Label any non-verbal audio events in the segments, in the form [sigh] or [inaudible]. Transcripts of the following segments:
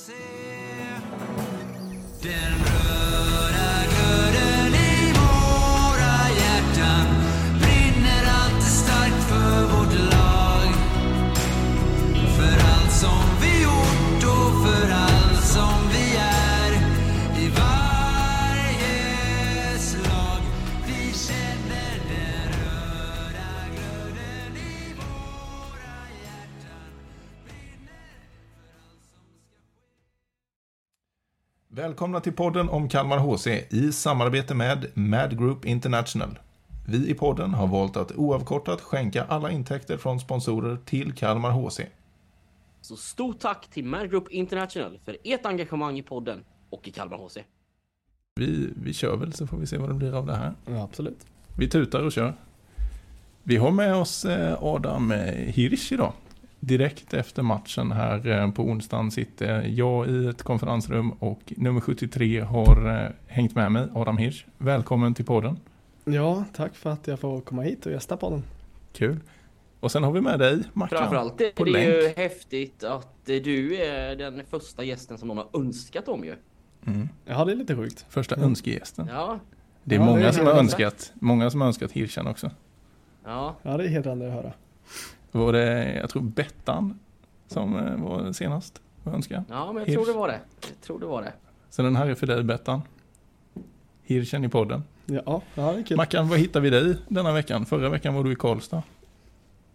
HC. Välkomna till podden om Kalmar HC i samarbete med Mad Group International. Vi i podden har valt att oavkortat skänka alla intäkter från sponsorer till Kalmar HC. Så stort tack till Mad Group International för ert engagemang i podden och i Kalmar HC. Vi, vi kör väl så får vi se vad det blir av det här. Ja, absolut. Vi tutar och kör. Vi har med oss eh, Adam eh, Hirsch idag. Direkt efter matchen här eh, på onsdagen sitter jag i ett konferensrum och nummer 73 har eh, hängt med mig, Adam Hirsch. Välkommen till podden. Ja, tack för att jag får komma hit och gästa podden. Kul. Och sen har vi med dig, Mackan. Framförallt är på det ju länk. häftigt att du är den första gästen som någon har önskat om ju. Mm. Ja, det är lite sjukt. Första Mm. önskegästen. Ja, Det är Ja, det många är som har helt önskat, många som har önskat Hirschen också. ja. Ja, det är hedrande att höra. Var det, jag tror Bettan som eh, var senast att önska. Ja, men jag Hirsch. tror det var det. Jag tror det var det. Så den här är för dig Bettan. Hirschen i podden. Ja, ja det är kul. Mackan, vad hittar vi dig denna veckan? Förra veckan var du i Karlstad.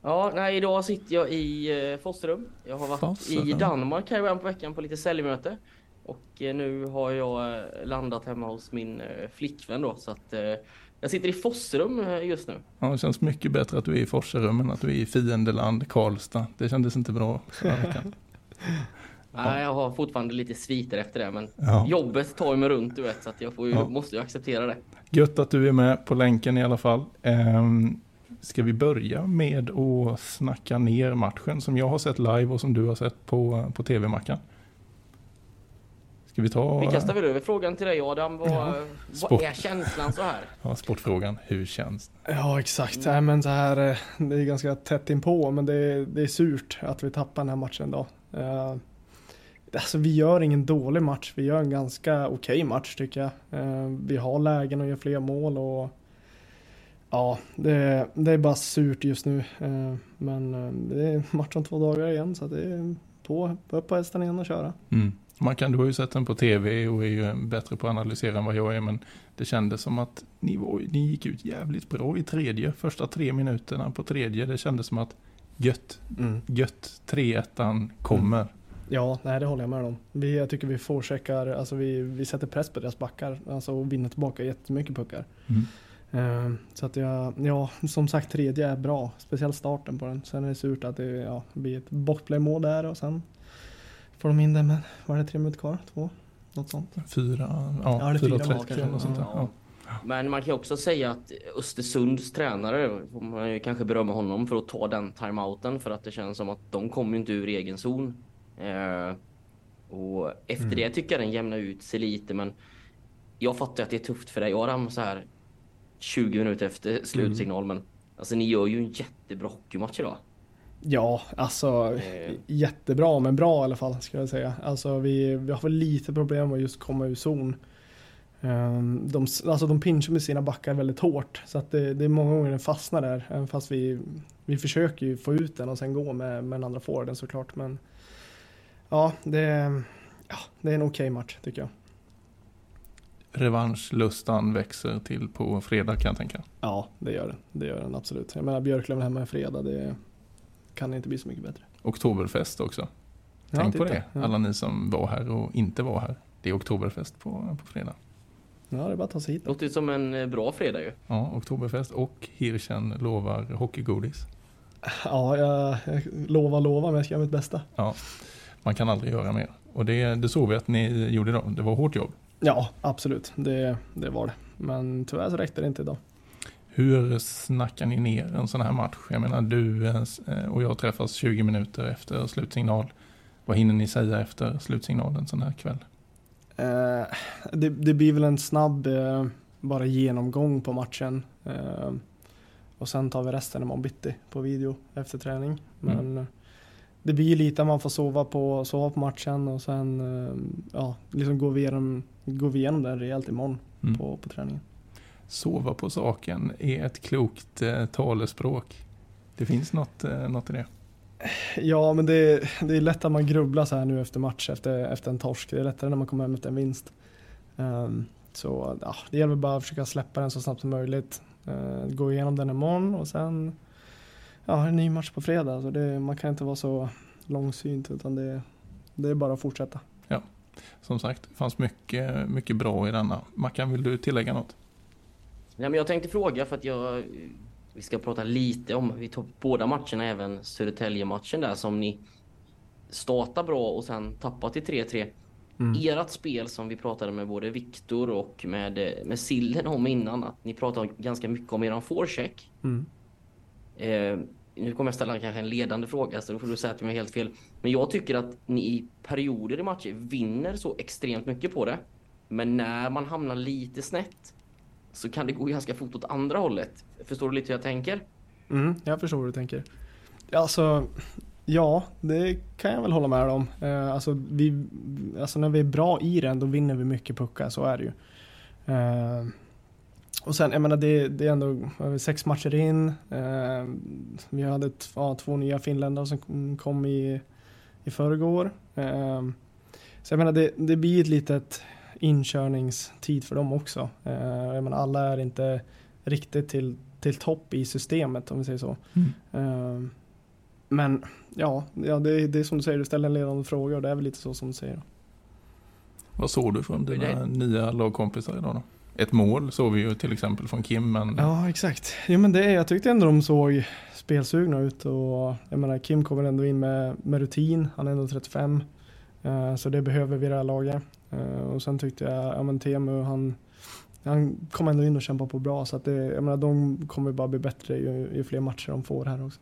Ja, nej, idag sitter jag i eh, Forserum. Jag har varit Forserum. i Danmark här i början på veckan på lite säljmöte. Och eh, nu har jag landat hemma hos min flickvän då, så att eh, jag sitter i Forserum eh, just nu. Ja, det känns mycket bättre att du är i Forserum än att du är i fiendeland Karlstad. Det kändes inte bra förra [laughs] veckan. Nej, jag har fortfarande lite sviter efter det, men Ja. jobbet tar mig runt du vet, så jag ju, Ja. måste ju acceptera det. Gött att du är med på länken i alla fall. Ehm, ska vi börja med att snacka ner matchen som jag har sett live och som du har sett på, på tv-mackan? Ska vi ta Vi kastar väl över frågan till dig Adam. Vad, Ja. Sport. vad är känslan så här? ja, sportfrågan? Hur känns det? Ja, exakt. Nej, men så här, eh, det är ganska tätt inpå, men det är, det är surt att vi tappar den här matchen då. Uh, alltså, vi gör ingen dålig match. Vi gör en ganska okej match tycker jag. Eh, vi har lägen och gör fler mål och ja, det, det är bara surt just nu. Eh, men eh, det är match om två dagar igen, så det är på, upp på hästen igen och köra. Mm. Man kan, du har ju sett den på tv och är ju bättre på att analysera än vad jag är, men det kändes som att ni, var, ni gick ut jävligt bra i tredje, första tre minuterna på tredje. Det kändes som att gött, gött 3-1 kommer. Ja, nej det håller jag med om. Vi, jag tycker vi forecheckar, alltså vi, vi sätter press på deras backar alltså, och vinner tillbaka jättemycket puckar. Mm. Eh, så att jag, ja, som sagt tredje är bra, speciellt starten på den. Sen är det surt att det ja, blir ett boxplaymål där och sen får de in det, men var det tre minuter kvar? Två? Något sånt. Fyra, Ja, ja, fyra 4.30 mål eller kanske. något sånt där. Ja. Men man kan ju också säga att Östersunds tränare, får man ju kanske berömma honom för att ta den timeouten för att det känns som att de kommer ju inte ur egen zon. Eh, och efter Mm. det tycker jag den jämnar ut sig lite men jag fattar att det är tufft för dig Adam så här 20 minuter efter slutsignal men alltså ni gör ju en jättebra hockeymatch idag. Ja, alltså Eh. jättebra, men bra i alla fall ska jag säga. Alltså vi, vi har lite problem med att just komma ur zon. Ehm, De, alltså de pinchar med sina backar väldigt hårt så att det, det är många gånger den fastnar där. Även fast vi, vi försöker ju få ut den och sen gå med, med den andra forwarden såklart. Men ja, det, är- ja, det är en okej match tycker jag. Revanschlustan växer till på fredag kan jag tänka. Ja, det gör den. Det gör den absolut. Jag menar Björklöven hemma en fredag, det kan inte bli så mycket bättre. Oktoberfest också. Ja, Tänk på titta. det, Ja. alla ni som var här och inte var här. Det är oktoberfest på, på fredag. Ja, det är bara att ta sig hit. då. Låter som en eh, bra fredag ju. Ja, oktoberfest och Hirschen lovar hockeygodis. Ja, jag, jag lovar, lovar, men jag ska göra mitt bästa. Ja, man kan aldrig göra mer. Och det, det såg vi att ni gjorde idag. Det var hårt jobb. Ja, absolut. Det, det var det. Men tyvärr så räckte det inte idag. Hur snackar ni ner en sån här match? Jag menar du eh, och jag träffas 20 minuter efter slutsignal. Vad hinner ni säga efter slutsignalen sån här kväll? Eh, det, det blir väl en snabb eh, bara genomgång på matchen. Eh, och sen tar vi resten imorgon bitti på video efter träning. Men Mm. det blir lite att man får sova på, sova på matchen och sen eh, ja, liksom går vi igenom, går vi igenom den rejält imorgon Mm. på, på träningen. Sova på saken är ett klokt eh, talespråk. Det finns något, eh, något i det. Ja, men det, det är lätt att man grubblar så här nu efter match, efter, efter en torsk. Det är lättare när man kommer hem efter en vinst. Ehm, så ja, det gäller bara att försöka släppa den så snabbt som möjligt. Uh, gå igenom den imorgon och sen ja, en ny match på fredag. Så det, man kan inte vara så långsynt utan det, det är bara att fortsätta. Som sagt, det fanns mycket, mycket bra i denna. Mackan, vill du tillägga något? Nej, men jag tänkte fråga för att jag... Vi ska prata lite om, vi tog båda matcherna, även Södertälje-matchen där som ni startar bra och sen tappar till 3-3. Mm. Ert spel som vi pratade med både Viktor och med, med Sillen om innan, att ni pratade ganska mycket om eran forecheck. Mm. Eh, nu kommer jag ställa kanske en ledande fråga så då får du säga att jag är helt fel. Men jag tycker att ni i perioder i matcher vinner så extremt mycket på det. Men när man hamnar lite snett så kan det gå ganska fort åt andra hållet. Förstår du lite hur jag tänker? Mm, jag förstår hur du tänker. Alltså, ja, det kan jag väl hålla med om. Eh, alltså, vi, alltså när vi är bra i den, då vinner vi mycket puckar, så är det ju. Eh, och sen, jag menar, det, det är ändå sex matcher in. Eh, vi hade ja, två nya finländare som kom i, i förrgår. Eh, så jag menar, det, det blir ett litet inkörningstid för dem också. Eh, jag menar, alla är inte riktigt till, till topp i systemet om vi säger så. Mm. Eh, men ja, ja det, är- det är som du säger, du ställer en ledande fråga och det är väl lite så som du säger. Vad såg du från dina Det- nya lagkompisar idag då? Ett mål såg vi ju till exempel från Kim, men Ja, exakt. Jo, men det, är- jag tyckte ändå de såg spelsugna ut och jag menar Kim kommer ändå in med, med rutin. Han är ändå 35. Eh, så det behöver vi i det här laget. Eh, och sen tyckte jag, ja men Temu han, han kom ändå in och kämpade på bra så att det, jag menar de kommer bara bli bättre ju, ju fler matcher de får här också.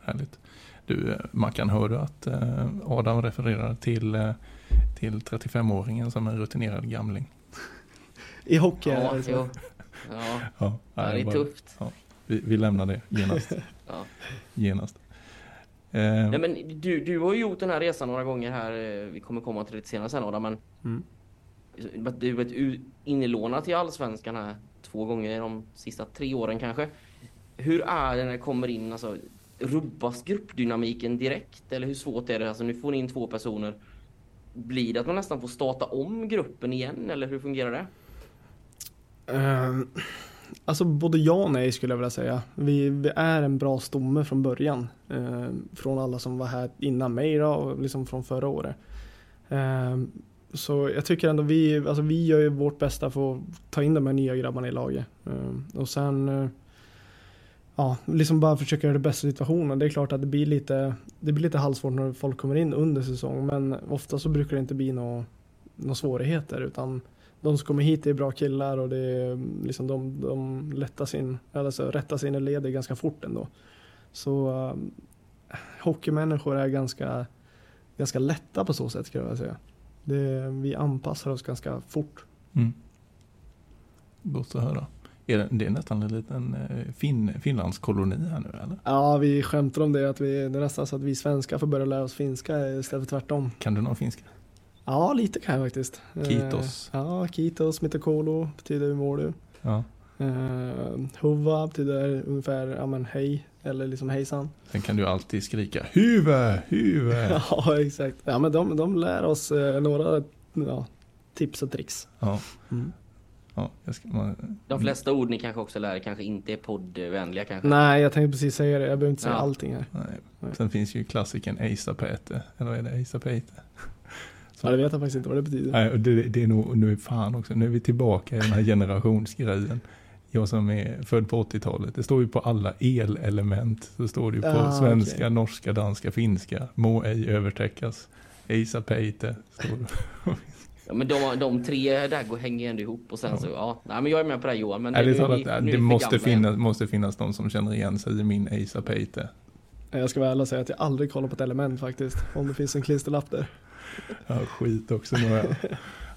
härligt. Du, eh, Mackan, hör du att Adam refererar till, till 35-åringen som en rutinerad gamling? I hockey Ja, det så. jo. [laughs] ja. Ja, ja det är tufft. Vi, vi lämnar det genast. [laughs] Ja. genast. Eh, Nej, men du, du har ju gjort den här resan några gånger här. eh, Vi kommer komma till det senare sen Adam, men Mm. du har varit inlånad till Allsvenskan här två gånger de sista tre åren kanske. Hur är det när det kommer in, alltså rubbas gruppdynamiken direkt? Eller hur svårt är det? Alltså nu får ni in två personer. Blir det att man nästan får starta om gruppen igen eller hur fungerar det? Ehm, alltså både ja och nej skulle jag vilja säga. Vi, vi är en bra stomme från början. Eh, från alla som var här innan mig då, och liksom från förra året. Eh, så jag tycker ändå vi, alltså vi gör ju vårt bästa för att ta in de här nya grabbarna i laget. Eh, och sen eh, Ja, liksom bara försöka göra det bästa i situationen. Det är klart att det blir lite, det blir lite halvsvårt när folk kommer in under säsong. Men ofta så brukar det inte bli några några svårigheter. Utan de som kommer hit är bra killar och det är liksom de, de lättar sin, alltså rättar sina leder ganska fort ändå. Så um, hockeymänniskor är ganska, ganska lätta på så sätt skulle jag vilja säga. Det, vi anpassar oss ganska fort. mm. Gott att höra. Är det, det är nästan en liten eh, fin, Finlandskoloni här nu eller? Ja, vi skämtar om det att vi, det är nästan så att vi svenskar får börja lära oss finska istället för tvärtom. Kan du någon finska? Ja, lite kan jag faktiskt. Eh, ja, kiitos, mitokolo betyder hur mår du? Ja. Uh, huva betyder ungefär ja, men hej eller liksom hejsan. Sen kan du alltid skrika huvud, huvud. [laughs] Ja exakt. Ja men de, de lär oss eh, några ja, tips och tricks. Ja, Mm. ja, jag ska, man, De flesta ord ni kanske också lär kanske inte är poddvänliga kanske. Nej jag tänkte precis säga det, jag behöver inte säga Ja. allting här. nej. Sen finns ju klassikern Eisa Pete. Eller vad är det? Eisa Pete? Ja, det vet jag faktiskt inte vad det betyder. Nej, och det, det är nog, nu är fan också, nu är vi tillbaka i den här generationsgrejen. Jag som är född på 80-talet, det står ju på alla elelement. Så står det ju på Ah, svenska, okej. norska, danska, finska. Må ej övertäckas. Eisa Peite. Står det. Ja, men de, de tre där går, hänger ändå ihop och sen Ja. så, ja. Nej men jag är med på det här Johan. Men Ärligt talat, det, för måste, finnas, måste finnas de som känner igen sig i min Eisa Peite. Jag ska och säga att jag aldrig kollar på ett element faktiskt. Om det finns en klisterlapp där. Ja, skit också. Nu har jag,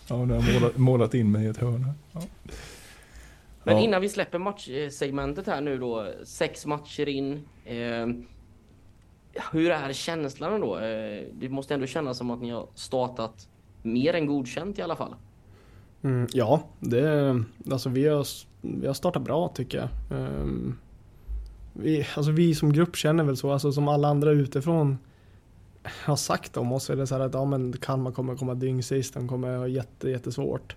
ja, nu har jag målat, målat in mig i ett hörn. Ja. Men Ja. innan vi släpper matchsegmentet här nu då, sex matcher in. Eh, hur är känslan då? Eh, det måste ändå kännas som att ni har startat mer än godkänt i alla fall. Mm, ja, det, alltså vi har, vi har startat bra tycker jag. Um, vi, alltså vi som grupp känner väl så, alltså som alla andra utifrån har sagt om oss är det så här att ja, men Kalmar kommer komma dyngsist, de kommer ha jätte, jättesvårt.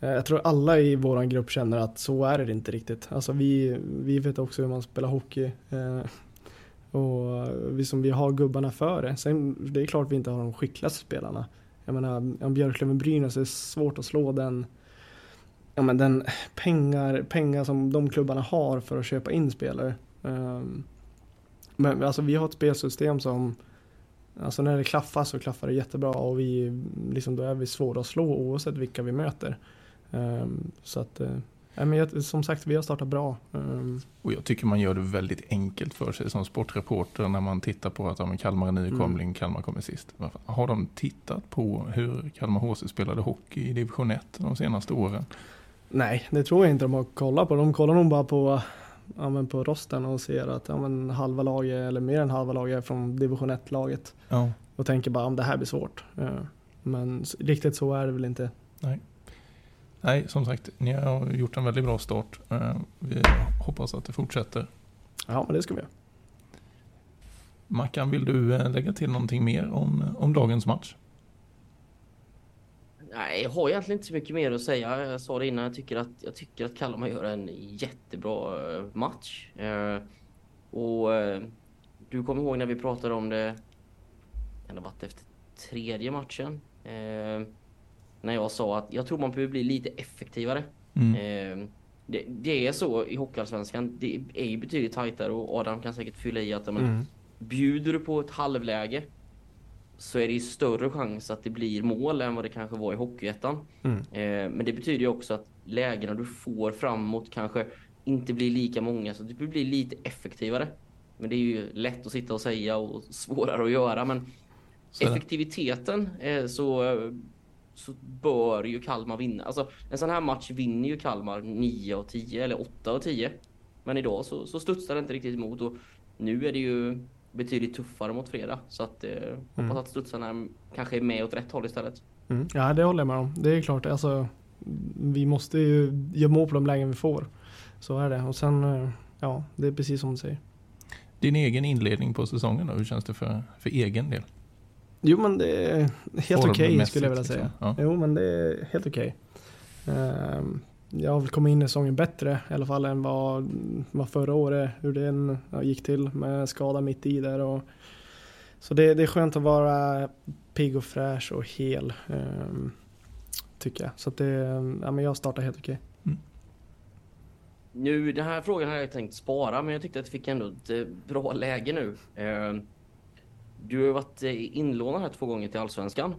Eh, jag tror alla i vår grupp känner att så är det inte riktigt. Alltså vi, vi vet också hur man spelar hockey. Eh, och vi, som vi har gubbarna före. Sen det är klart vi inte har de skickligaste spelarna. Jag menar, om Björklöven-Brynäs är svårt att slå den, ja, men den pengar, pengar som de klubbarna har för att köpa in spelare. Ehm, men alltså vi har ett spelsystem som, alltså när det klaffar så klaffar det jättebra och vi, liksom, då är vi svåra att slå oavsett vilka vi möter. Um, så att, uh, men som sagt, vi har startat bra. Um, och jag tycker man gör det väldigt enkelt för sig som sportreporter när man tittar på att ja, Kalmar är nykomling, mm. Kalmar kommer sist. Har de tittat på hur Kalmar HC spelade hockey i division 1 de senaste åren? Nej, det tror jag inte de har kollat på. De kollar nog bara på, ja, men på rosten och ser att ja, men halva laget, eller mer än halva laget är från division 1-laget. Ja. Och tänker bara om det här blir svårt. Men riktigt så är det väl inte. Nej. Nej, som sagt, ni har gjort en väldigt bra start. Eh, vi hoppas att det fortsätter. Ja, men det ska vi göra. Mackan, vill du eh, lägga till någonting mer om, om dagens match? Nej, jag har egentligen inte så mycket mer att säga. Jag sa det innan, jag tycker att, jag tycker att Kalmar gör en jättebra eh, match. och du kommer ihåg när vi pratade om det, kan det varit efter tredje matchen? när jag sa att jag tror man behöver bli lite effektivare. Mm. Eh, det, det, är så i Hockeyallsvenskan. Det är ju betydligt tajtare och Adam kan säkert fylla i att men, mm. bjuder du på ett halvläge så är det ju större chans att det blir mål än vad det kanske var i Hockeyettan. Mm. Eh, men det betyder ju också att lägena du får framåt kanske inte blir lika många så det blir lite effektivare. Men det är ju lätt att sitta och säga och svårare att göra. Men effektiviteten eh, så så bör ju Kalmar vinna. Alltså en sån här match vinner ju Kalmar 9 av 10 eller 8 av 10. Men idag så, så studsar det inte riktigt emot och nu är det ju betydligt tuffare mot fredag. Så att eh, hoppas mm. att studsarna kanske är med åt rätt håll istället. Mm. Ja det håller jag med om. Det är klart, alltså vi måste ju göra mål på de lägen vi får. Så är det. Och sen, eh, ja det är precis som du säger. Din egen inledning på säsongen då, hur känns det för, för egen del? Jo men det är helt okej okay, skulle jag vilja säga. Liksom. Ja. Jo men det är helt okej. Okay. Ehm, jag har väl kommit in i säsongen bättre i alla fall än vad, vad förra året, hur den gick till med skada mitt i där. Och, så det, det är skönt att vara pigg och fräsch och hel. Um, tycker jag. Så att det, ja, men jag startar helt okej. Mm. Nu, den här frågan har jag tänkt spara, men jag tyckte att jag fick ändå ett eh, bra läge nu. Uh, du har varit eh, inlånad här två gånger till Allsvenskan.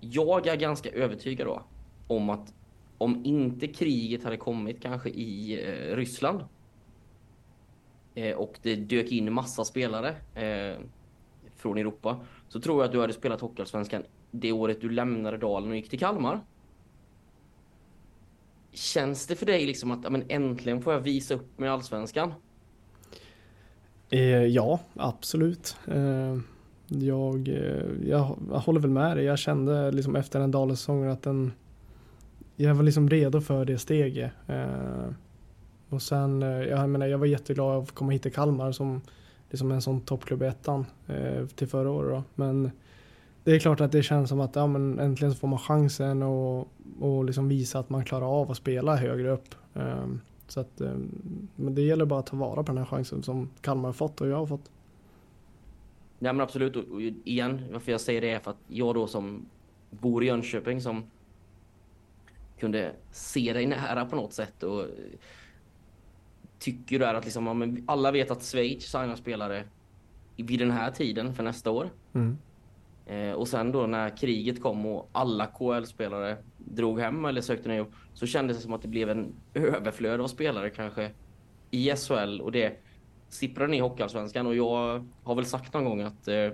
Jag är ganska övertygad då om att om inte kriget hade kommit kanske i eh, Ryssland eh, och det dök in massa spelare eh, från Europa så tror jag att du hade spelat Hockeyallsvenskan det året du lämnade Dalen och gick till Kalmar. Känns det för dig liksom att men, äntligen får jag visa upp mig i Allsvenskan? Eh, ja, absolut. Eh, jag, eh, jag, jag, håller väl med dig. Jag kände liksom efter den Dalesäsongen att den, jag var liksom redo för det steget. Eh, och sen, eh, jag menar, jag var jätteglad att komma hit till Kalmar som liksom en sån toppklubb i ettan eh, till förra året. Då. Men det är klart att det känns som att ja, men äntligen så får man chansen och, och liksom visa att man klarar av att spela högre upp. Ehm, så att, eh, men det gäller bara att ta vara på den här chansen som Kalmar har fått och jag har fått. Ja men absolut och igen varför jag säger det är för att jag då som bor i Jönköping som kunde se dig nära på något sätt och tycker där att liksom, alla vet att Schweiz signar spelare vid den här tiden för nästa år. Mm. Eh, och sen då när kriget kom och alla KL-spelare drog hem eller sökte nya jobb så kändes det som att det blev en överflöd av spelare kanske i SHL och det sipprade ner i Hockeyallsvenskan och jag har väl sagt någon gång att eh,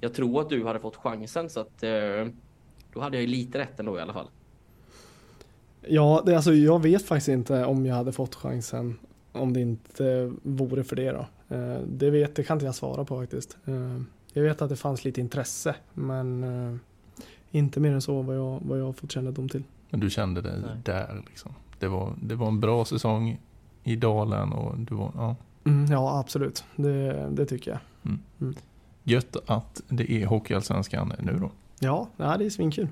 jag tror att du hade fått chansen så att eh, då hade jag lite rätt ändå i alla fall. Ja, det, alltså jag vet faktiskt inte om jag hade fått chansen om det inte vore för det då. Eh, det, vet, det kan inte jag svara på faktiskt. Eh, jag vet att det fanns lite intresse men eh, inte mer än så vad jag, vad jag har fått kännedom till. Men du kände dig Nej. där liksom. Det var, det var en bra säsong i dalen och du var, ja. Mm, ja absolut, det, det tycker jag. Gött att det är Hockeyallsvenskan nu då. Ja, ja det är svinkul.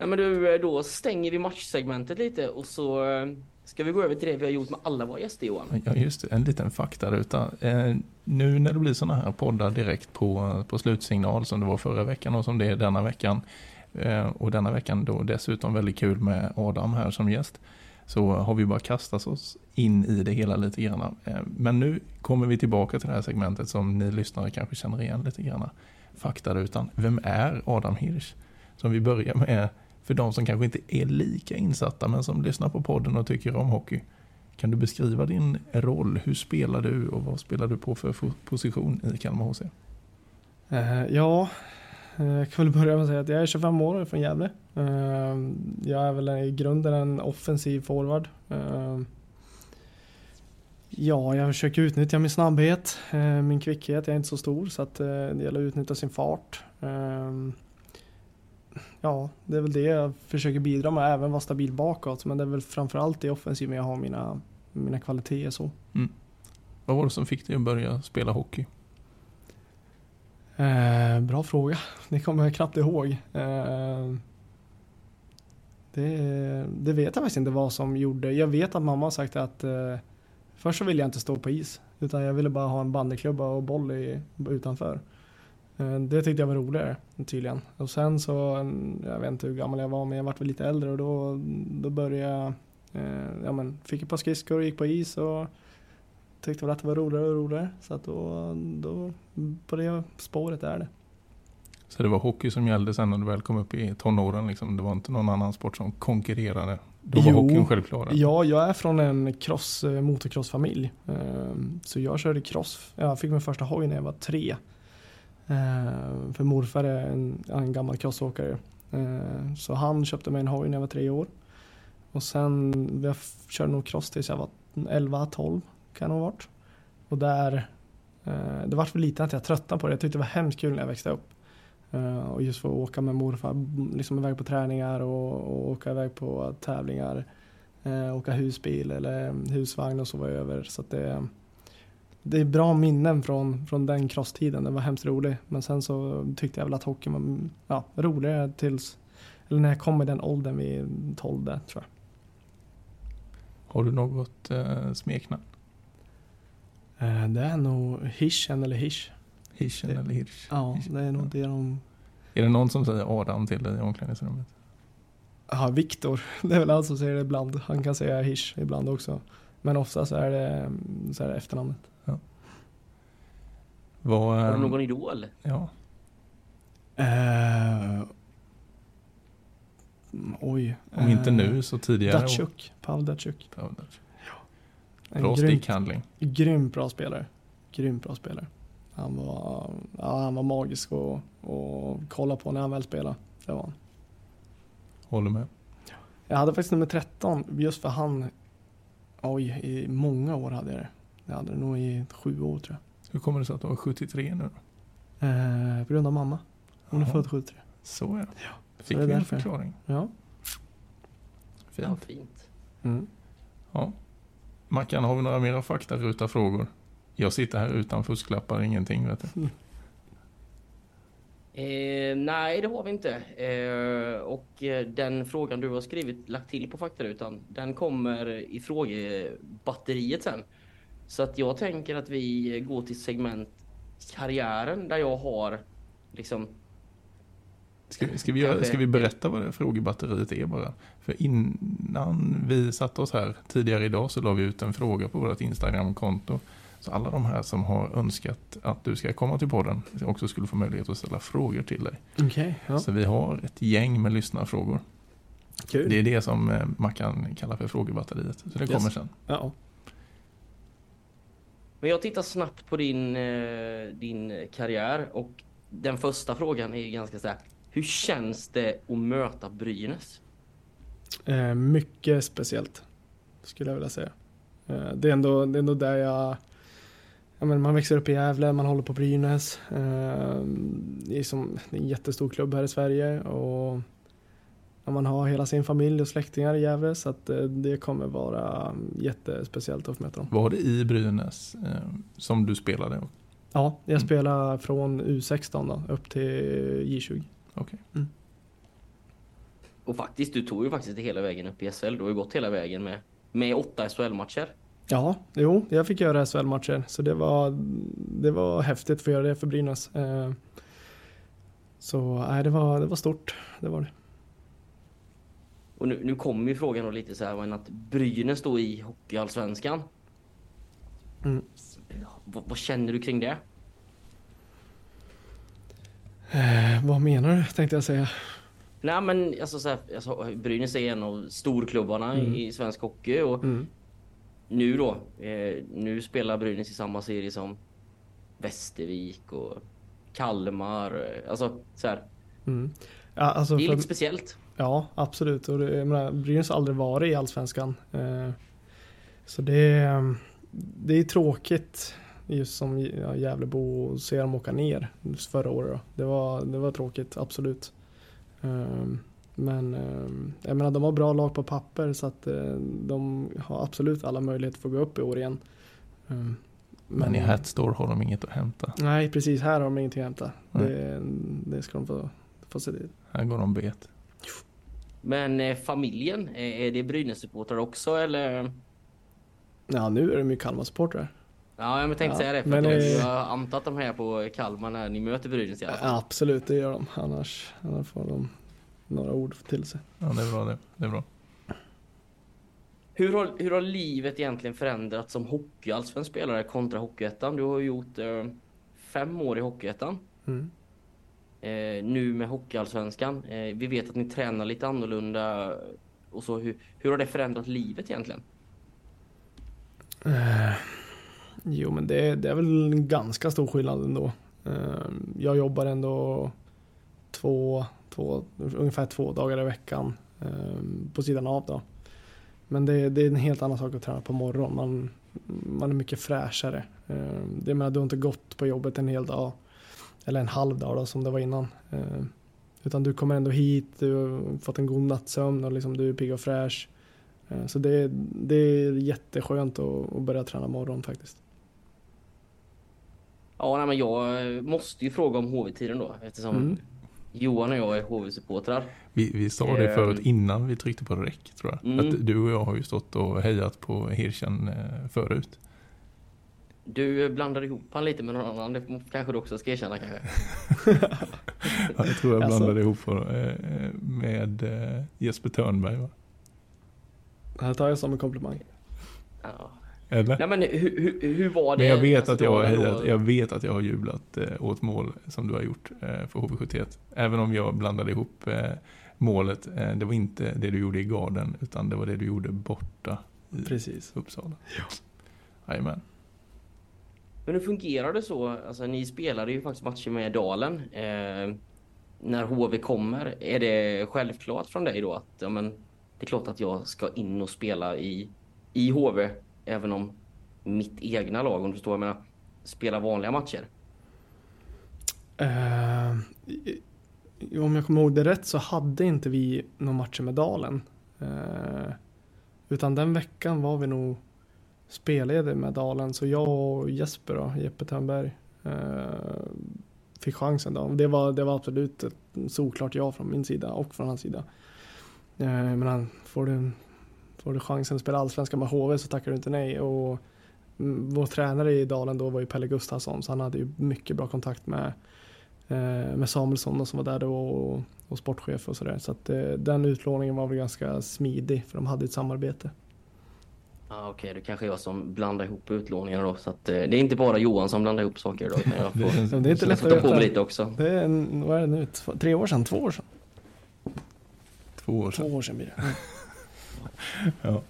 Ja, men du, eh, då stänger vi matchsegmentet lite och så eh, ska vi gå över till det vi har gjort med alla våra gäster Johan. Ja just det, en liten faktaruta. Eh, nu när det blir sådana här poddar direkt på, på slutsignal som det var förra veckan och som det är denna veckan. Eh, och denna veckan då dessutom väldigt kul med Adam här som gäst. Så har vi bara kastat oss in i det hela lite grann. Eh, men nu kommer vi tillbaka till det här segmentet som ni lyssnare kanske känner igen lite grann. Faktarutan. Vem är Adam Hirsch? Som vi börjar med för de som kanske inte är lika insatta men som lyssnar på podden och tycker om hockey. Kan du beskriva din roll? Hur spelar du och vad spelar du på för position i Kalmar HC? Eh, ja, eh, jag kan väl börja med att säga att jag är 25 år och är från Gävle. Eh, jag är väl i grunden en offensiv forward. Ja, jag försöker utnyttja min snabbhet, min kvickhet. Jag är inte så stor så att det gäller att utnyttja sin fart. Ja, det är väl det jag försöker bidra med, även vara stabil bakåt. Men det är väl framförallt i offensiven jag har mina, mina kvaliteter så. Vad var det som fick dig att börja spela hockey? Eh, bra fråga. Det kommer jag knappt ihåg. Eh, det, det vet jag faktiskt inte vad som gjorde. Jag vet att mamma har sagt att eh, först så ville jag inte stå på is. Utan jag ville bara ha en bandyklubba och boll i, utanför. Eh, det tyckte jag var roligare tydligen. Och sen så, en- jag vet inte hur gammal jag var men jag var väl lite äldre och då, då började jag, eh, ja men fick ett par skridskor och gick på is och tyckte väl att det var roligare och roligare. Så att då, då på det spåret är det. Så det var hockey som gällde sen när du väl kom upp i tonåren liksom. Det var inte någon annan sport som konkurrerade. Då var Jo. hockeyn självklar. Ja, jag är från en cross, eh, motocrossfamilj. Ehm, Så jag körde cross. Jag fick min första hoj när jag var tre. Eh, för morfar är en, en gammal crossåkare. Eh, så han köpte mig en hoj när jag var tre år. Och sen, jag körde nog cross tills jag var 11-12 kan det ha varit. Och där, eh, det var för lite att jag tröttnade på det. Jag tyckte det var hemskt kul när jag växte upp. Eh, Och just få åka med morfar liksom iväg på träningar och, och åka iväg på tävlingar. Eh, åka husbil eller husvagn och sova över. Så att det, det är bra minnen från, från den crosstiden. Den var hemskt rolig. Men sen så tyckte jag väl att hockeyn var ja, roligare tills, eller när jag kom i den åldern vid 12 där, tror jag. Har du något eh, smeknamn? Eh, det är nog Hishen eller Hish. Hirschen eller Hirsch? Ja, det är nog det de... Är det någon som säger Adam till dig i omklädningsrummet? Ja, Viktor. [laughs] Det är väl han som säger det ibland. Han kan säga Hish ibland också. Men oftast är det, så är det efternamnet. Vad, Har du eh, någon idol? Ja, Eh, oj. om inte nu så tidigare. Datsjuk. Pavel Datsjuk. Ja, En Bra stickhandling. grymt bra spelare. Grymt bra spelare. Han var, ja, han var magisk att att kolla på när han väl spelade. Det var han. Håller med. Jag hade faktiskt nummer 13 just för han. Oj, i många år hade jag det. Jag hade det nog i sju år tror Hur kommer det sig att du var 73 nu då? Eh, på grund av mamma. Hon är Jaha, född 73. Så ja. Ja, Fick vi en därför. förklaring. Ja. Ja, Fint. fint. Mm. Ja. Mackan, har vi några mera faktaruta frågor? Jag sitter här utan fusklappar, ingenting vet du. Eh, nej, det har vi inte. Eh, och eh, den frågan du har skrivit, lagt till på faktarutan, den kommer i frågebatteriet sen. Så att jag tänker att vi går till segment karriären där jag har liksom Ska, vi- ska, vi göra, ska vi berätta vad det frågebatteriet är bara? För innan vi satte oss här tidigare idag så la vi ut en fråga på vårt Instagram-konto. Så alla de här som har önskat att du ska komma till podden också skulle få möjlighet att ställa frågor till dig. Okej, ja. Så vi har ett gäng med lyssnarfrågor. Kul. Det är det som eh, Mackan kallar för frågebatteriet. Så det Yes. kommer sen. Ja. Men jag tittar snabbt på din, eh, din karriär och den första frågan är ju ganska så här. Hur känns det att möta Brynäs? Eh, mycket speciellt. Skulle jag vilja säga. Eh, det, är ändå, det är ändå där jag jag menar, man växer upp i Gävle, man håller på Brynäs. Eh, det, är som, det är en jättestor klubb här i Sverige och ja, man har hela sin familj och släktingar i Gävle så att eh, det kommer vara jättespeciellt att få möta dem. Var det i Brynäs eh, som du spelade? Ja, jag Mm. spelar från U16 då, upp till J20. Okej. Och faktiskt, du tog ju faktiskt det hela vägen upp i SHL. Du har ju gått hela vägen med, med åtta SHL-matcher. Ja, jo, jag fick göra SHL-matcher så det var, det var häftigt att få göra det för Brynäs. Eh, Så nej, det, var, det var stort, det var det. Och nu, nu kommer ju frågan då lite så här, men att Brynäs då i Hockeyallsvenskan. Mm. Vad, vad känner du kring det? Eh, vad menar du tänkte jag säga? Nej men alltså, så här, alltså Brynäs är en av storklubbarna Mm. i svensk hockey och Mm. nu då, eh, nu spelar Brynäs i samma serie som Västervik och Kalmar. eh, Alltså så här, Mm. Ja, alltså det är för, lite speciellt. Ja, absolut. Och det, jag menar, Brynäs har aldrig varit i Allsvenskan. Eh, Så det, är- det är tråkigt just som Gävlebo att se dem åka ner förra året. Då. Det, var, det var tråkigt, absolut. Eh, Men eh, jag menar, de har bra lag på papper så att eh, de har absolut alla möjligheter att få gå upp i år igen. Eh, Men i Hatstore har de inget att hämta. Nej, precis. Här har de ingenting att hämta. Nej. Det, det ska de få, få se till. Här går de bet. Men eh, familjen, är det Brynäs-supportrar också eller? Ja, nu är de ju Kalmar-supportrar. Ja, jag tänkte Ja, säga det. För men, att jag, jag antar att de här på Kalmar när ni möter Brynäs i alla fall. Ja, absolut, det gör de. Annars, annars får de några ord till sig. Ja, det är bra det. Det är bra. Hur, har, hur har livet egentligen förändrats som hockeyallsvensk spelare kontra Hockeyettan? Du har gjort eh, fem år i Hockeyettan. Mm. Eh, nu med Hockeyallsvenskan. Eh, vi vet att ni tränar lite annorlunda. Och så, hur, hur har det förändrat livet egentligen? Eh, jo, men det, det är väl en ganska stor skillnad ändå. Eh, jag jobbar ändå två, två, ungefär två dagar i veckan eh, på sidan av då. Men det, det är en helt annan sak att träna på morgonen. Man, man är mycket fräschare. Eh, det menar, du har inte gått på jobbet en hel dag. Eller en halv dag då, som det var innan. Eh, utan du kommer ändå hit, du har fått en god nattsömn och liksom du är pigg och fräsch. Eh, Så det, det är jätteskönt att, att börja träna morgon faktiskt. Ja, nej, men jag eh, måste ju fråga om HV-tiden då. Eftersom Mm. Johan och jag är HV-supportrar. Vi, vi sa det Ehm. förut innan vi tryckte på rec tror jag. Mm. Att du och jag har ju stått och hejat på Hirschen eh, förut. Du blandade ihop han lite med någon annan. Det kanske du också ska erkänna kanske. [laughs] Ja, jag tror jag Alltså. blandade ihop på, eh, med eh, Jesper Törnberg va? Det här tar jag som en komplimang. Ja. Eller? Nej men hur, hur, hur var det? Men jag vet, alltså, att jag, har då- jag vet att jag har jublat eh, åt mål som du har gjort för HV71. Även om jag blandade ihop målet. Det var inte det du gjorde i garden utan det var det du gjorde borta i Precis. Uppsala. Ja. Jajamän. Men hur fungerar det så? Alltså ni spelade ju faktiskt matcher med Dalen. Eh, när HV kommer, är det självklart från dig då att ja, men, det är klart att jag ska in och spela i, i HV även om mitt egna lag, om du förstår vad jag menar, spelar vanliga matcher? Eh, om jag kommer ihåg det rätt så hade inte vi några matcher med Dalen. Eh, utan den veckan var vi nog spelledig med Dalen. Så jag och Jesper då, Jeppe Törnberg, eh, fick chansen då. Det var, det var absolut ett såklart ja från min sida och från hans sida. Eh, men han, får, du, får du chansen att spela allsvenskan med HV så tackar du inte nej. Och mm, vår tränare i Dalen då var ju Pelle Gustafsson så han hade ju mycket bra kontakt med eh, med Samuelsson då, som var där då och, och sportchef och sådär. Så att eh, den utlåningen var väl ganska smidig för de hade ett samarbete. Ah, Okej, det kanske är jag som blandar ihop utlåningarna då. Så att, eh, det är inte bara Johan som blandar ihop saker idag. Utan jag [laughs] får, Det känns- Men det är inte lätt att ta på mig veta. lite också. Det är en, vad är det nu, två, tre år sedan, två år sedan? Två år Två sedan. år sedan blir det. [laughs] Ja,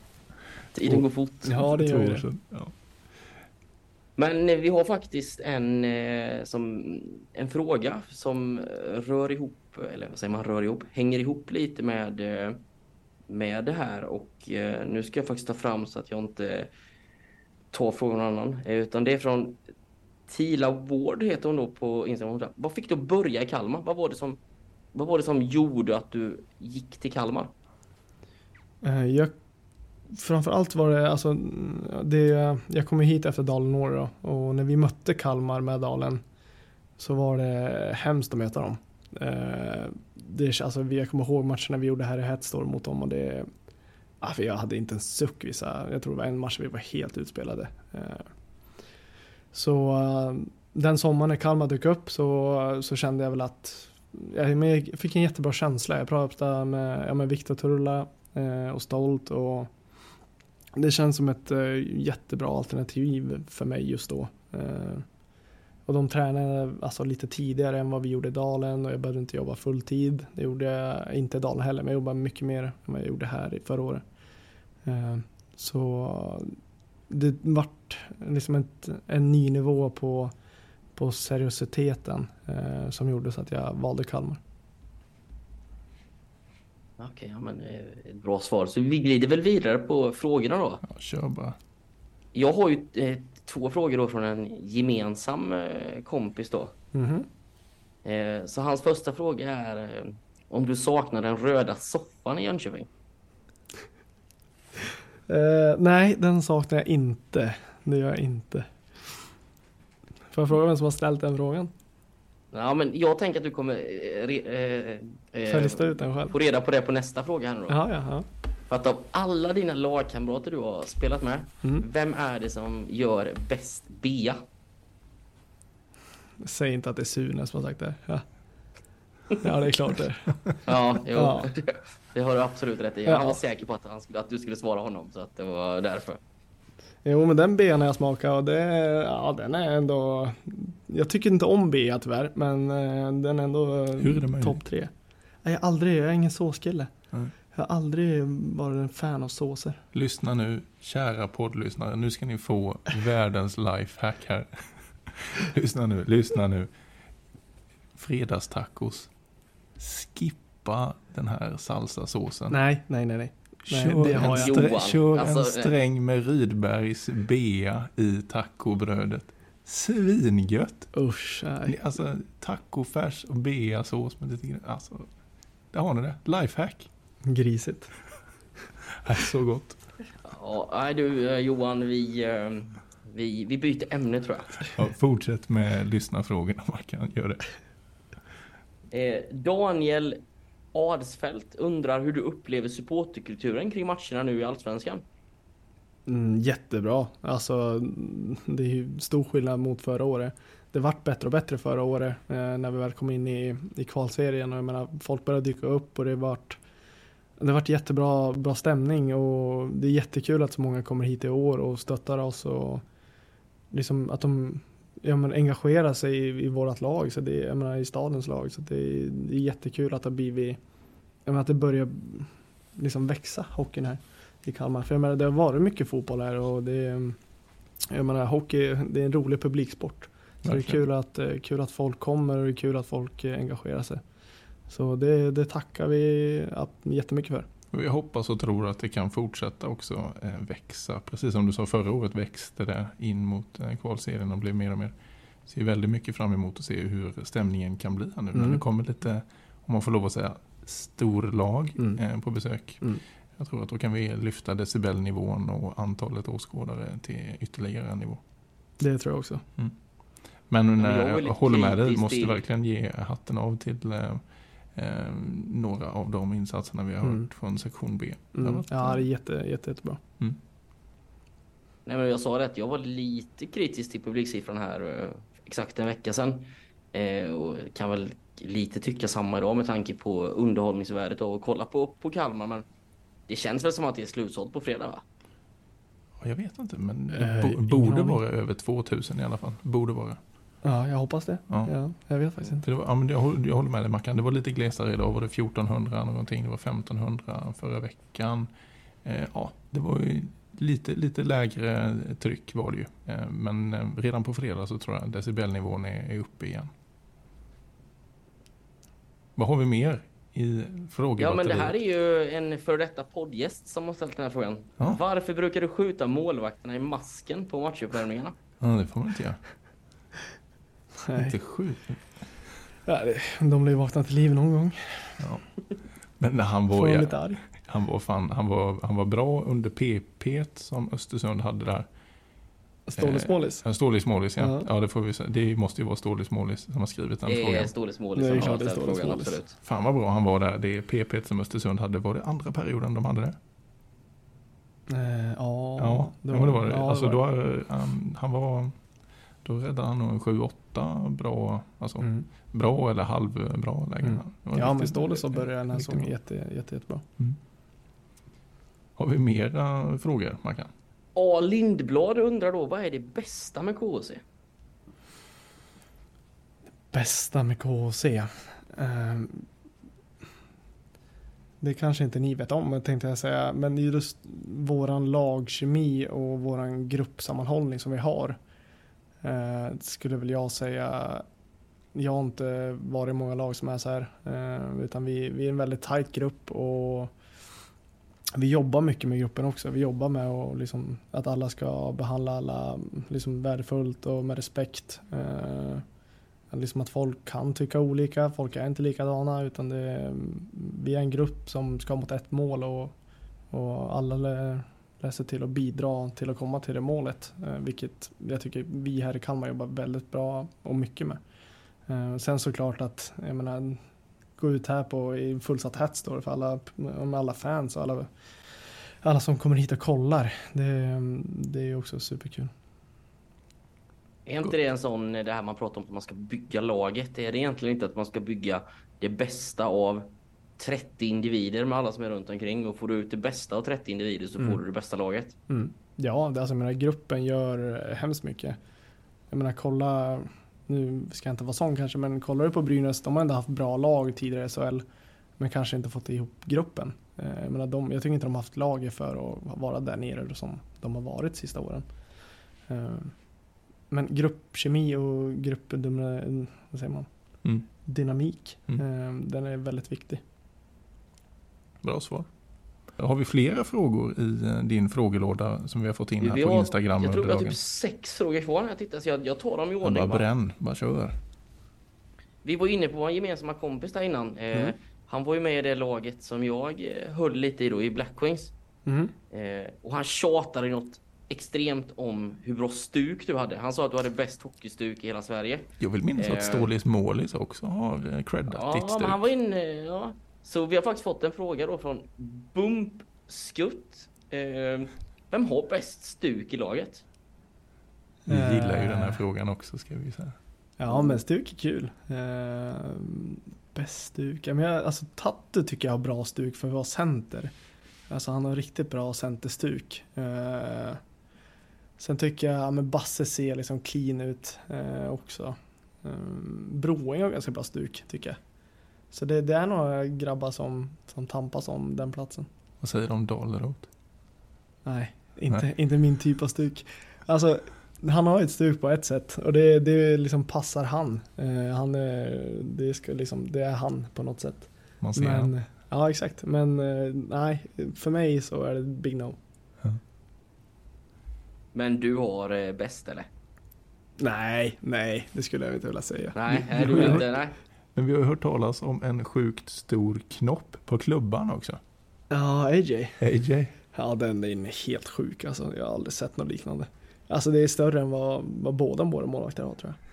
Tiden går fort. Ja det två gör ju år sedan. Ja. Men eh, vi har faktiskt en, eh, som, en fråga som rör ihop, eller vad säger man, rör ihop, hänger ihop lite med, eh, med det här och eh, nu ska jag faktiskt ta fram så att jag inte tar frågan någon annan. Eh, Utan det är från Tila Ward heter hon då på Instagram. Vad fick du att börja i Kalmar? Vad var det som, vad var det som gjorde att du gick till Kalmar? Eh, Jag, framförallt var det, alltså, det, jag kom ju hit efter Dalen år då, och när vi mötte Kalmar med Dalen så var det hemskt att möta dem. Eh, det, alltså, jag kommer ihåg matcherna vi gjorde här i Hetstorm mot dem och det, ah, för jag hade inte en suck vissa, jag tror det var en match vi var helt utspelade. Eh, så eh, den sommaren när Kalmar dök upp så, så kände jag väl att jag, fick en jättebra känsla. Jag pratade med, ja, med Viktor Turulla eh, och Stolt och det känns som ett jättebra alternativ för mig just då. Eh, och de tränade alltså lite tidigare än vad vi gjorde i Dalen och jag behövde inte jobba fulltid. Det gjorde jag inte i Dalen heller, men jag jobbade mycket mer än vad jag gjorde här i förra året. Eh, så det vart liksom ett, en ny nivå på, på seriositeten eh, som gjorde så att jag valde Kalmar. Okej, ja, men eh, ett bra svar. Så vi glider väl vidare på frågorna då. Ja, kör bara. Jag har ju eh, två frågor då från en gemensam eh, kompis då. Mhm. Eh, så hans första fråga är eh, om du saknar den röda soffan i Jönköping? Eh, nej, den saknar jag inte. Det gör jag inte. Får jag fråga vem som har ställt den frågan? Ja, men jag tänker att du kommer eh, eh, själv? få reda på det på nästa fråga här nu då. Ja, ja, ja. För att av alla dina lagkamrater du har spelat med, Mm. vem är det som gör bäst Bea? Säg inte att det är Sune som har sagt det. Ja, ja det är klart det. [laughs] Ja, jo, Ja. det har du absolut rätt i. Ja. Han var säker på att, han skulle, att du skulle svara honom, så att det var därför. Jo, men den bean jag smakat och det, ja, den är ändå... Jag tycker inte om bea tyvärr, men eh, den är ändå eh, Hur är det möjligt? topp tre. Nej, jag, aldrig, jag är ingen såskille. Nej. Jag har aldrig varit en fan av såser. Lyssna nu, kära poddlyssnare. Nu ska ni få världens lifehack här. [laughs] lyssna nu, lyssna nu. Fredagstacos. Skippa den här salsasåsen. Nej, nej, nej, nej. Nej, Kör, det har en, Johan, kör alltså, en sträng med Rydbergs bea i tacobrödet. Svingött! Usch, nej. Alltså tacofärs och beasås med lite grann. Alltså, där har ni det. Lifehack. Grisigt. [laughs] Det är så gott. Ja, nej du eh, Johan, vi, eh, vi, vi byter ämne tror jag. Ja, fortsätt med lyssnarfrågorna. Man kan göra det. Eh, Daniel Adsfält undrar hur du upplever supporterkulturen kring matcherna nu i Allsvenskan. Mm, jättebra. Alltså, mm, det är ju stor skillnad mot förra året. Det vart bättre och bättre förra året eh, när vi väl kom in i, i kvalserien och jag menar, folk började dyka upp och det vart det vart jättebra bra stämning och det är jättekul att så många kommer hit i år och stöttar oss och liksom att de ja, men engagerar sig i, i vårt lag, så det, jag menar, i stadens lag. Så det, är- det är jättekul att det har blivit, jag menar, att det börjar liksom växa hockeyn här i Kalmar. För jag menar, det har varit mycket fotboll här och det jag menar, hockey, det är en rolig publiksport. Så det är kul att, kul att folk kommer och det är kul att folk engagerar sig. Så det, det tackar vi jättemycket för. Jag hoppas och tror att det kan fortsätta också eh, växa. Precis som du sa förra året växte det in mot eh, kvalserien och blev mer och mer. Ser väldigt mycket fram emot att se hur stämningen kan bli här nu när Mm. det kommer lite, om man får lov att säga, storlag Mm. eh, på besök. Mm. Jag tror att då kan vi lyfta decibelnivån och antalet åskådare till ytterligare en nivå. Det tror jag också. Men Men jag eh, är jag väldigt håller med dig, måste verkligen ge hatten av till eh, några av de insatserna vi har Mm. hört från sektion B. Mm. varit, Ja, det är jätte, jätte, jättebra. Nej, men jag sa rätt, jag var lite kritisk till publiksiffran här eh, exakt en vecka sedan. Eh, och kan väl lite tycka samma idag med tanke på underhållningsvärdet av att kolla på, på Kalmar. Men det känns väl som att det är slutsålt på fredag va? Ja, Jag vet inte, men det Eh, borde vara över 2000 i alla fall. Borde vara. Ja, jag hoppas det. Ja. Ja, jag vet faktiskt inte. För det var, ja, men jag, håller, jag håller med dig Mackan, det var lite glesare idag. Var det 1400 någonting, det var 1500 förra veckan. Eh, ja, det var ju lite, lite lägre tryck var det ju. Eh, men eh, redan på fredag så tror jag decibelnivån är, är uppe igen. Vad har vi mer i Ja, frågebatteriet. men det här är ju en för detta poddgäst som har ställt den här frågan. Ja. Varför brukar du skjuta målvakterna i masken på matchuppvärmningarna? Ja, det får man inte göra. Nej. Inte sjukt. Ja, det- de blir vakna till liv någon gång. Ja. Men när han var, de ja, lite arg. han var fan, han var, han var bra under PP som Östersund hade där. Ståle Eh, Stålis Målis ja. Ja. ja. det får vi. Det måste ju vara Stålis Målis som har skrivit den Det frågan. Det är som klart har det är ställt frågan, absolut. Fan vad bra han var där. Det PP som Östersund hade. Var det andra perioden de hade det? Eh, ja, Ja, det var det. Var det. ja, alltså, det var då, eh, han, han var... Då räddade han nog en 7-8 bra, alltså Mm. bra eller halvbra lägen. Mm. Det Ja, men riktigt- Ståle så började den här säsongen bra. jätte, jätte, jättebra. Har vi mera frågor, Mackan? A. Lindblad undrar då, vad är det bästa med KHC? Bästa med KHC? Ehm, det kanske inte ni vet om, tänkte jag säga. Men just våran lagkemi och våran gruppsammanhållning som vi har eh, skulle väl jag säga. Jag har inte varit i många lag som är så här. eh, utan vi, vi är en väldigt tajt grupp och vi jobbar mycket med gruppen också. Vi jobbar med att, liksom, att alla ska behandla alla liksom, värdefullt och med respekt. Eh, Liksom att folk kan tycka olika, folk är inte likadana utan det vi är en grupp som ska mot ett mål och, och alla läser till att bidra till att komma till det målet. Eh, vilket jag tycker vi här i Kalmar jobbar väldigt bra och mycket med. Eh, sen såklart att, jag menar, gå ut här på i fullsatt hets då för alla, med alla fans och alla, alla som kommer hit och kollar. Det, det är ju också superkul. Är inte det en sån, det här man pratar om att man ska bygga laget? Är det egentligen inte att man ska bygga det bästa av 30 individer med alla som är runt omkring och får du ut det bästa av 30 individer så Mm. får du det bästa laget. Mm. Ja, det, alltså, jag menar, gruppen gör eh, hemskt mycket. Jag menar, kolla, nu ska jag inte vara sån kanske, men kollar du på Brynäs, de har ändå haft bra lag tidigare i SHL, men kanske inte fått ihop gruppen. Eh, Jag, menar, de, jag tycker inte de har haft laget för att vara där nere som de har varit sista åren. Eh, Men gruppkemi och grupp, vad säger man, Mm. dynamik, Mm. den är väldigt viktig. Bra svar. Har vi flera frågor i eh, din frågelåda som vi har fått in här Vi på har- Instagram Jag tror vi har typ sex frågor kvar när jag tittar så jag, jag tar dem i ordning. Bara bränn, bara kör. Vi var inne på vår gemensamma kompis där innan. Eh, Mm. Han var ju med i det laget som jag eh, höll lite i då, i Black Queens. Mm. Eh, och han tjatade något extremt om hur bra stuk du hade. Han sa att du hade bäst hockeystuk i hela Sverige. Jag vill minnas Eh. att Stålis Målis också har eh, creddat Ja, ditt men stuk. han var inne, ja. Så vi har faktiskt fått en fråga då från Bump Skutt. Eh, vem har bäst stuk i laget? Vi gillar ju den här Eh. frågan också ska vi säga. Ja, men stuk är kul. Eh, bäst stuk? Ja, men jag, alltså Tatte tycker jag har bra stuk för att vara center. Alltså han har riktigt bra centerstuk. Eh, sen tycker jag, ja, men Basse ser liksom clean ut eh, också. Eh, Broing har ganska bra stuk tycker jag. Så det, det är några grabbar som, som tampas om den platsen. Vad säger de om Daleroth? Nej, inte, Nej. inte min typ av stuk. Alltså, han har ett stuk på ett sätt och det, det liksom passar han. Eh, han är, det, ska liksom, det är han på något sätt. Man ser Men, han. ja, exakt. Men eh, nej, för mig så är det big no. Men du har eh, bäst eller? Nej, nej, det skulle jag inte vilja säga. Nej, är du [laughs] inte? Nej. Men vi har ju hört talas om en sjukt stor knopp på klubban också. Ja, AJ. AJ. Ja, den är helt sjuk alltså. Jag har aldrig sett något liknande. Alltså det är större än vad, vad båda våra målvakter har tror jag.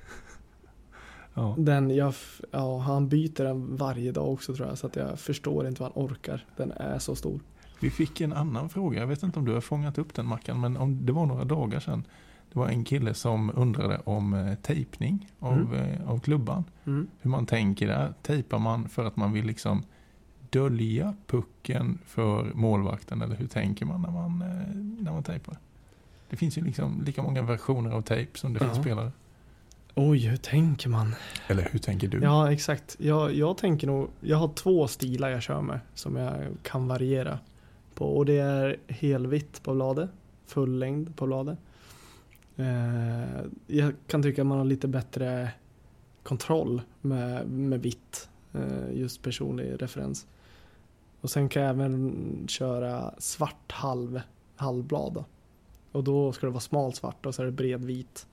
Ja. Den, jag, ja, han byter den varje dag också tror jag, så att jag förstår inte vad han orkar. Den är så stor. Vi fick en annan fråga, jag vet inte om du har fångat upp den Mackan, men om det var några dagar sedan. Det var en kille som undrade om eh, tejpning av, Mm. eh, av klubban. Hur man tänker där. Tejpar man för att man vill liksom dölja pucken för målvakten eller hur tänker man när man, eh, när man tejpar? Det finns ju liksom lika många versioner av tejp som det finns Ja. spelare. Oj, hur tänker man? Eller hur tänker du? Ja, exakt. Jag, jag tänker nog, jag har två stilar jag kör med som jag kan variera på. Och det är helvitt på bladet, full längd på bladet. Eh, jag kan tycka att man har lite bättre kontroll med, med vitt. Eh, just personlig referens. Och sen kan jag även köra svart halv, halvblad. Då. Och då ska det vara smal svart och så är det bred vit.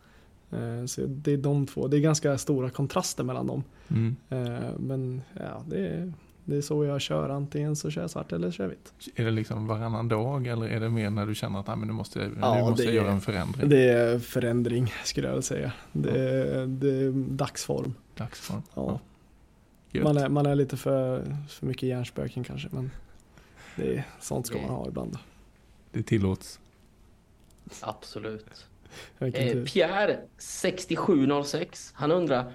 Eh, så det är de två. Det är ganska stora kontraster mellan dem. Mm. Eh, men ja, det är, det är så jag kör. Antingen så kör jag svart eller så kör jag vitt. Är det liksom varannan dag eller är det mer när du känner att nej, men nu måste Ja, nu måste jag göra är- en förändring? Det är förändring skulle jag vilja säga. Det är, det är dagsform. Dagsform. Ja. Gött. Man är, man är lite för, för mycket hjärnspöken kanske. Men det är, sånt ska man ha ibland. Det tillåts. Absolut. Eh. Pierre, 6706, han undrar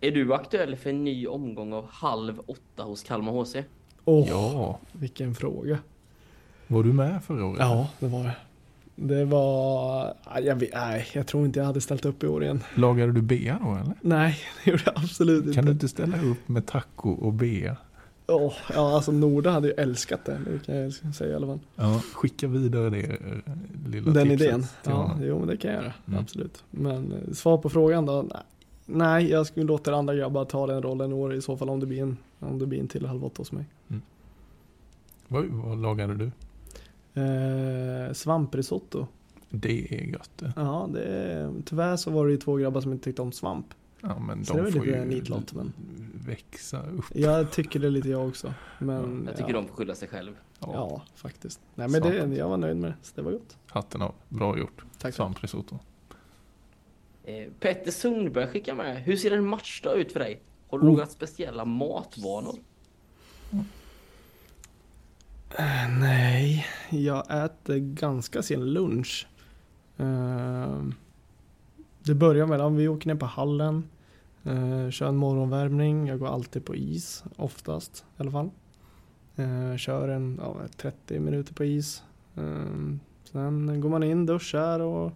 Är du aktuell för en ny omgång av halv åtta hos Kalmar HC? Åh, Ja, vilken fråga. var du med förra året? Ja, det var det. Det var... Jag, vet, nej, jag tror inte jag hade ställt upp i år igen. Lagade du bea då eller? Nej, det gjorde jag absolut inte. Kan du inte ställa upp med taco och bea? Åh, ja, alltså Norda hade ju älskat det. Det kan jag säga i alla fall. Ja, skicka vidare det eh, lilla Den tipset idén. till Ja, honom. jo, men det kan jag göra. Mm. Absolut. Men eh, svar på frågan då? Nej. Nej, jag skulle låta andra grabbar ta den rollen i år i så fall om det blir en, om det blir en till halv åtta hos mig. Vad, vad lagade du? Eh, svamprisotto. Det är gött det. Ja, det är, tyvärr så var det ju två grabbar som inte tyckte om svamp. Ja, men Så det är de väl får lite ju nitlott, men- växa upp. Jag tycker det lite jag också. Men Jag tycker ja, de får skylla sig själv. Ja, Ja, faktiskt. Nej men det, jag var nöjd med det. Så det var gott. Hatten av. Bra gjort. Tack Svamprisotto. Eh, Petter Sundberg skickar med Hur ser en matchdag ut för dig? Har du Oh. några speciella matvanor? Nej, jag äter ganska sen lunch. Ehm, Det börjar med att vi åker ner på hallen, eh, kör en morgonvärmning. Jag går alltid på is, oftast i alla fall. Eh, Kör en ja, 30 minuter på is. Ehm, Sen går man in, duschar och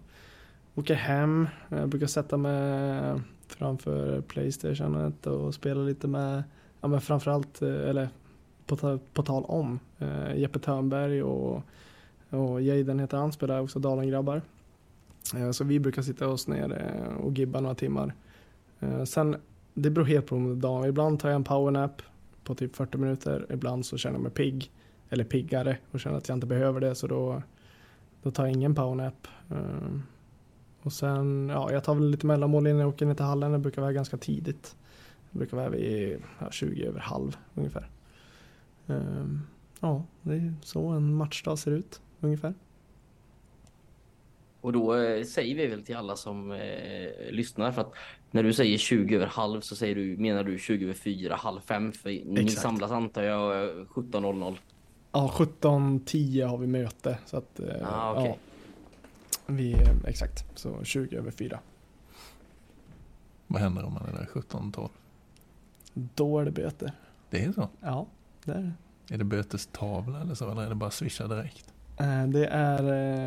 åker hem. Jag brukar sätta mig framför Playstationet och spela lite med, ja men framförallt, eh, eller på, på tal om, eh, Jeppe Törnberg och, och Jaden heter han, spelar också Dalengrabbar. Eh, så vi brukar sitta oss ner eh, och gibba några timmar. Eh, sen, det beror helt på dagen. Ibland tar jag en powernap på typ 40 minuter. Ibland så känner jag mig pigg, eller piggare och känner att jag inte behöver det så då, då tar jag ingen powernap. Eh, och sen, ja, jag tar väl lite mellanmål innan jag åker ner till hallen. Jag brukar vara ganska tidigt. Jag brukar vara vid ja, 20 över halv ungefär. Ehm, ja, det är så en matchdag ser ut ungefär. Och då eh, säger vi väl till alla som eh, lyssnar för att när du säger 20 över halv så säger du, menar du 20 över 4, halv 5 för ni Exakt. samlas antar jag eh, 17.00. Ja, 17.10 har vi möte. Så att, eh, Ah, okej. ja, vi, eh, exakt, så 20 över 4. Vad händer om man är där 17-12? Då är det böter. Det är så? Ja, det är det. Är det bötestavla eller så? Eller är det bara swisha direkt? Eh, Det är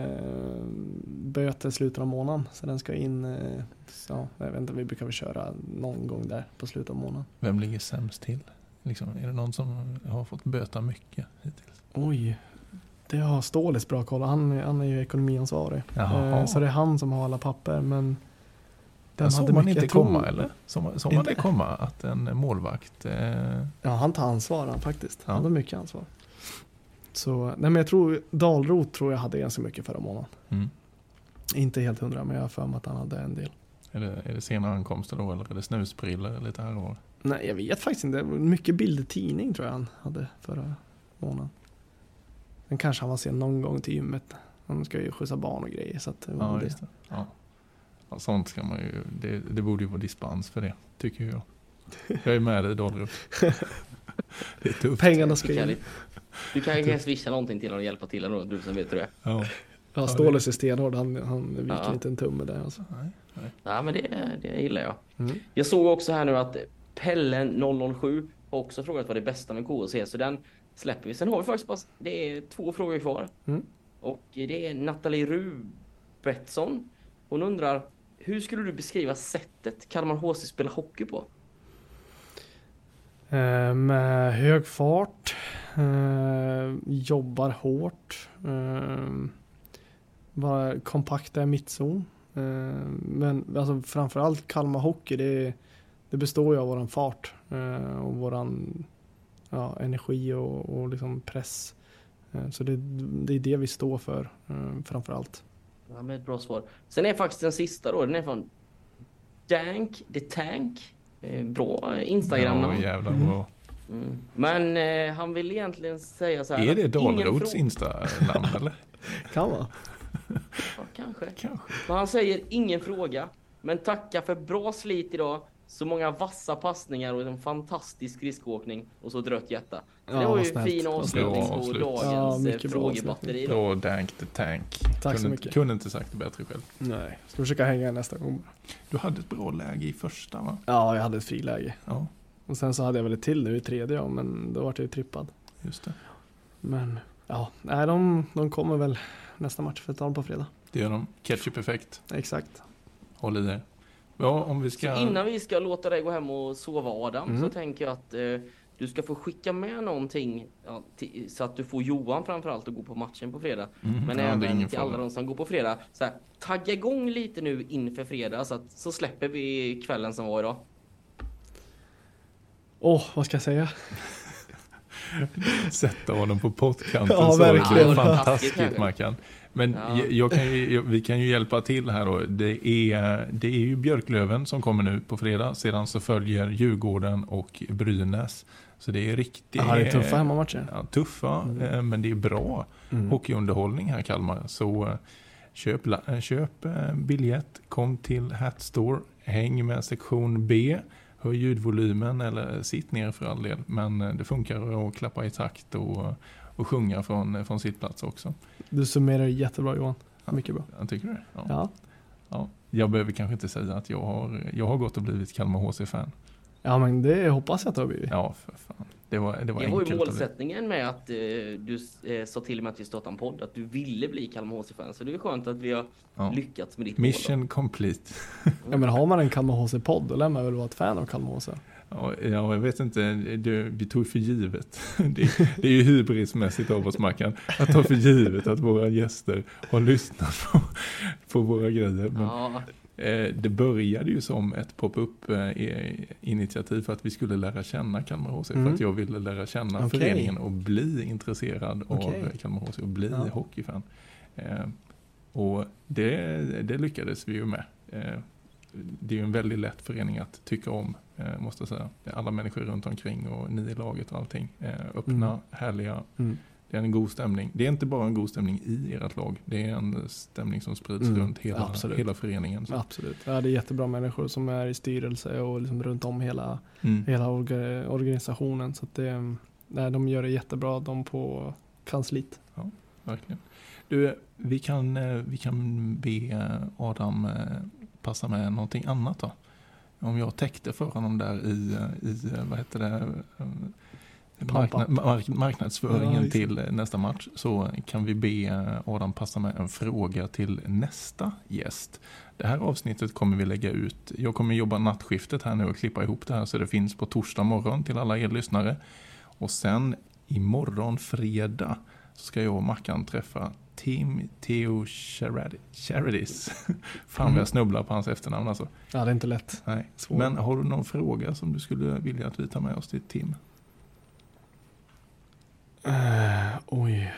eh, böter slutet av månaden. Så den ska in, eh, så, jag vet inte, vi brukar väl köra någon gång där på slutet av månaden. Vem ligger sämst till? Liksom, är det någon som har fått böta mycket hittills? Oj, det har Stålis bra koll. Han, han är ju ekonomiansvarig. Jaha. Eh, Så det är han som har alla papper. Men Den såg man mycket- inte jag tror- komma eller? Såg man, såg man Inte? det komma att en målvakt eh, Ja, han tar ansvar han faktiskt. Ja. Han har mycket ansvar. Så, nej men jag tror, Dalrot tror jag hade ganska mycket förra månaden. mm. Inte helt hundra, men jag har för mig att han hade en del. är, det, är det senare ankomster då eller är det snusbrillor lite här och var? Nej, jag vet faktiskt inte. Mycket bild i tidning tror jag han hade förra månaden. Men kanske han var sen någon gång till gymmet. Han ska ju skjutsa barn och grejer. Så att det var Ja, det. Ja. Ja, sånt ska man ju, det, det borde ju vara dispens för det, tycker jag. Jag är med dig Dahlrup. [laughs] Det är tufft. Pengarna ska Du kan, in. du kan ju swisha någonting till honom och hjälpa till ändå, du som vet hur det är. Ja. Ja, Stålis är stenhård. Han, han viker Ja. inte en tumme där alltså. Nej. Ja men det, det gillar jag. Mm. Jag såg också här nu att Pellen007 har också frågat vad det bästa med KHC så den släpper vi. Sen har vi faktiskt bara, det är två frågor kvar. Mm. Och det är Nathalie Rubetsson. Hon undrar hur skulle du beskriva sättet Kalmar HC spelar hockey på? Eh, med hög fart, eh, jobbar hårt, eh, var kompakta i mittzon. Eh, men alltså framförallt Kalmar Hockey, det det består ju av våran fart och våran ja, energi och, och liksom press. Eh, så det, det är det vi står för eh, framför allt. Ja, med ett bra svar. Sen är faktiskt den sista då, den är från Dank the Tank. Eh, Bra instagram Ja, jävla bra. mm. Men eh, han vill egentligen säga så här. Är det frå- Insta-namn [laughs] eller? Kan vara. Ja, kanske. Kanske. Men han säger ingen fråga. Men tacka för bra slit idag. Så många vassa passningar och en fantastisk skridskoåkning. Och så ett rött hjärta. Så Ja, det var ju snällt. fin avslutning på dagens Ja, eh, frågebatteri. då. Dank the Tank. Tack så kunde, mycket. Kunde inte sagt det bättre själv. Nej, ska försöka hänga nästa gång. Du hade ett bra läge i första va? Ja, jag hade ett friläge. Ja, Och sen så hade jag väl ett till nu i tredje, ja, men då vart jag ju trippad. just det. Men ja, nej, de, de kommer väl nästa match för att ta dem på fredag. Det gör de. Ketchup-effekt. Exakt. Håll i det. Ja, om vi Så ska... innan vi ska låta dig gå hem och sova Adam Mm. så tänker jag att eh, du ska få skicka med någonting ja, till, så att du får Johan framförallt att gå på matchen på fredag. Mm, Men ja, även till alla de som går på fredag. Så här, tagga igång lite nu inför fredag så, att, så släpper vi kvällen som var idag. Åh, vad ska jag säga? [laughs] Sätta honom på pottkanten Ja, så. verkligen. Det är fantastiskt. Mackan. Men Ja. jag, jag kan ju, jag, vi kan ju hjälpa till här då. Det är, det är ju Björklöven som kommer nu på fredag. Sedan så följer Djurgården och Brynäs. Så det är riktigt... Ja, det är tuffa hemmamatcher. Ja, tuffa, Mm. eh, men det är bra Mm. hockeyunderhållning här Kalmar. Så eh, köp, eh, köp biljett, kom till Hat Store, häng med sektion B, höj ljudvolymen eller sitt ner för all del. Men det funkar att klappa i takt och, och sjunga från, eh, från sitt plats också. Du summerar jättebra Johan. Ja. Mycket bra. Jag tycker det. Ja. Ja. Ja. Jag behöver kanske inte säga att jag har, jag har gått och blivit Kalmar HC-fan. ja, men det hoppas jag att du har blivit. Ja, för fan. Det var, det var Det var ju målsättningen med att eh, du eh, sa till mig att vi startade en podd, att du ville bli Kalmar HC-fan. Så det är skönt att vi har Ja. lyckats med ditt Mission complete. Ja, men har man en Kalmar HC-podd, då lär man väl vara ett fan av Kalmar HC. Ja, ja, jag vet inte. Det, vi tog för givet. [laughs] Det, det är ju hybrismässigt av oss, Mackan. Att ta för givet att våra gäster har lyssnat på, på våra grejer. Men, Ja, eh, det började ju som ett pop-up eh, initiativ för att vi skulle lära känna Kalmar HC. För Mm. att jag ville lära känna Okej. föreningen och bli intresserad Okej. av Kalmar HC och bli Ja. hockeyfan. Eh, och det, det lyckades vi ju med. Eh, det är ju en väldigt lätt förening att tycka om, måste jag säga. Alla människor runt omkring och ni i laget och allting. Eh, öppna, Mm. härliga. Mm. Det är en god stämning. Det är inte bara en god stämning i ert lag. Det är en stämning som sprids Mm, runt hela, absolut. hela föreningen. Så. Absolut. Ja, det är jättebra människor som är i styrelse och liksom runt om hela, Mm. hela orga, organisationen. Så det, nej, de gör det jättebra, de på kansliet. Verkligen. Du, vi kan, eh, vi kan be eh, Adam eh, passa med någonting annat då. Om jag täckte för honom där i, eh, i eh, vad heter det, eh, marknad, mark, marknadsföringen Ja, till nästa match så kan vi be Adam passa med en fråga till nästa gäst. Det här avsnittet kommer vi lägga ut. Jag kommer jobba nattskiftet här nu och klippa ihop det här så det finns på torsdag morgon till alla er lyssnare. Och sen imorgon fredag så ska jag och Mackan träffa Tim Theo Charadi- Charadis. [laughs] Fan vad Mhm. jag snubblar på hans efternamn alltså. Ja, det är inte lätt. Nej. Svår. Men har du någon fråga som du skulle vilja att vi tar med oss till Tim? Eh, oj.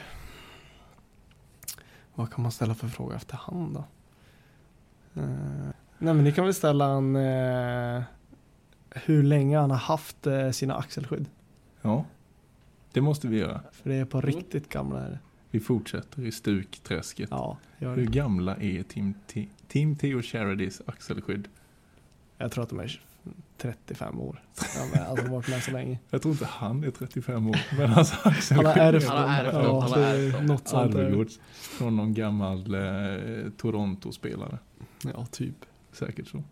Vad kan man ställa för fråga efterhand då? Eh, nej men ni kan väl ställa en eh, hur länge han har haft sina axelskydd. Ja, det måste vi göra. För det är på Mm. riktigt gamla. Är det. Vi fortsätter i stukträsket. Ja, gör Hur det. gamla är Tim, T- Tim Theo axelskydd? Jag tror att de är 35 år. Ja, men, alltså de har varit med så länge. Jag tror inte han är 35 år, men hans Han axelskydd har ärvt Han har dem. ärvt dem, Ja, han har är något sånt där. Arvegods från någon gammal eh, Toronto-spelare. Ja, typ. Säkert så.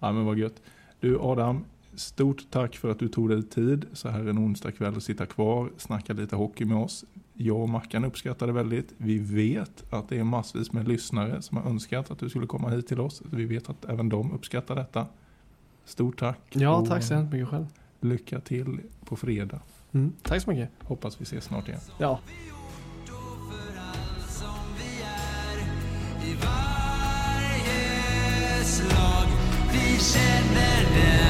Ja men vad gött. Du Adam, stort tack för att du tog dig tid så här en onsdag kväll att sitta kvar, snacka lite hockey med oss. Jag och Mackan uppskattar det väldigt. Vi vet att det är massvis med lyssnare som har önskat att du skulle komma hit till oss. Vi vet att även de uppskattar detta. Stort tack. Ja, tack så hemskt mycket själv. Lycka till på fredag. Mm, tack så mycket. Hoppas vi ses snart igen. Ja, Då för allt som vi är i varje slag. Vi känner den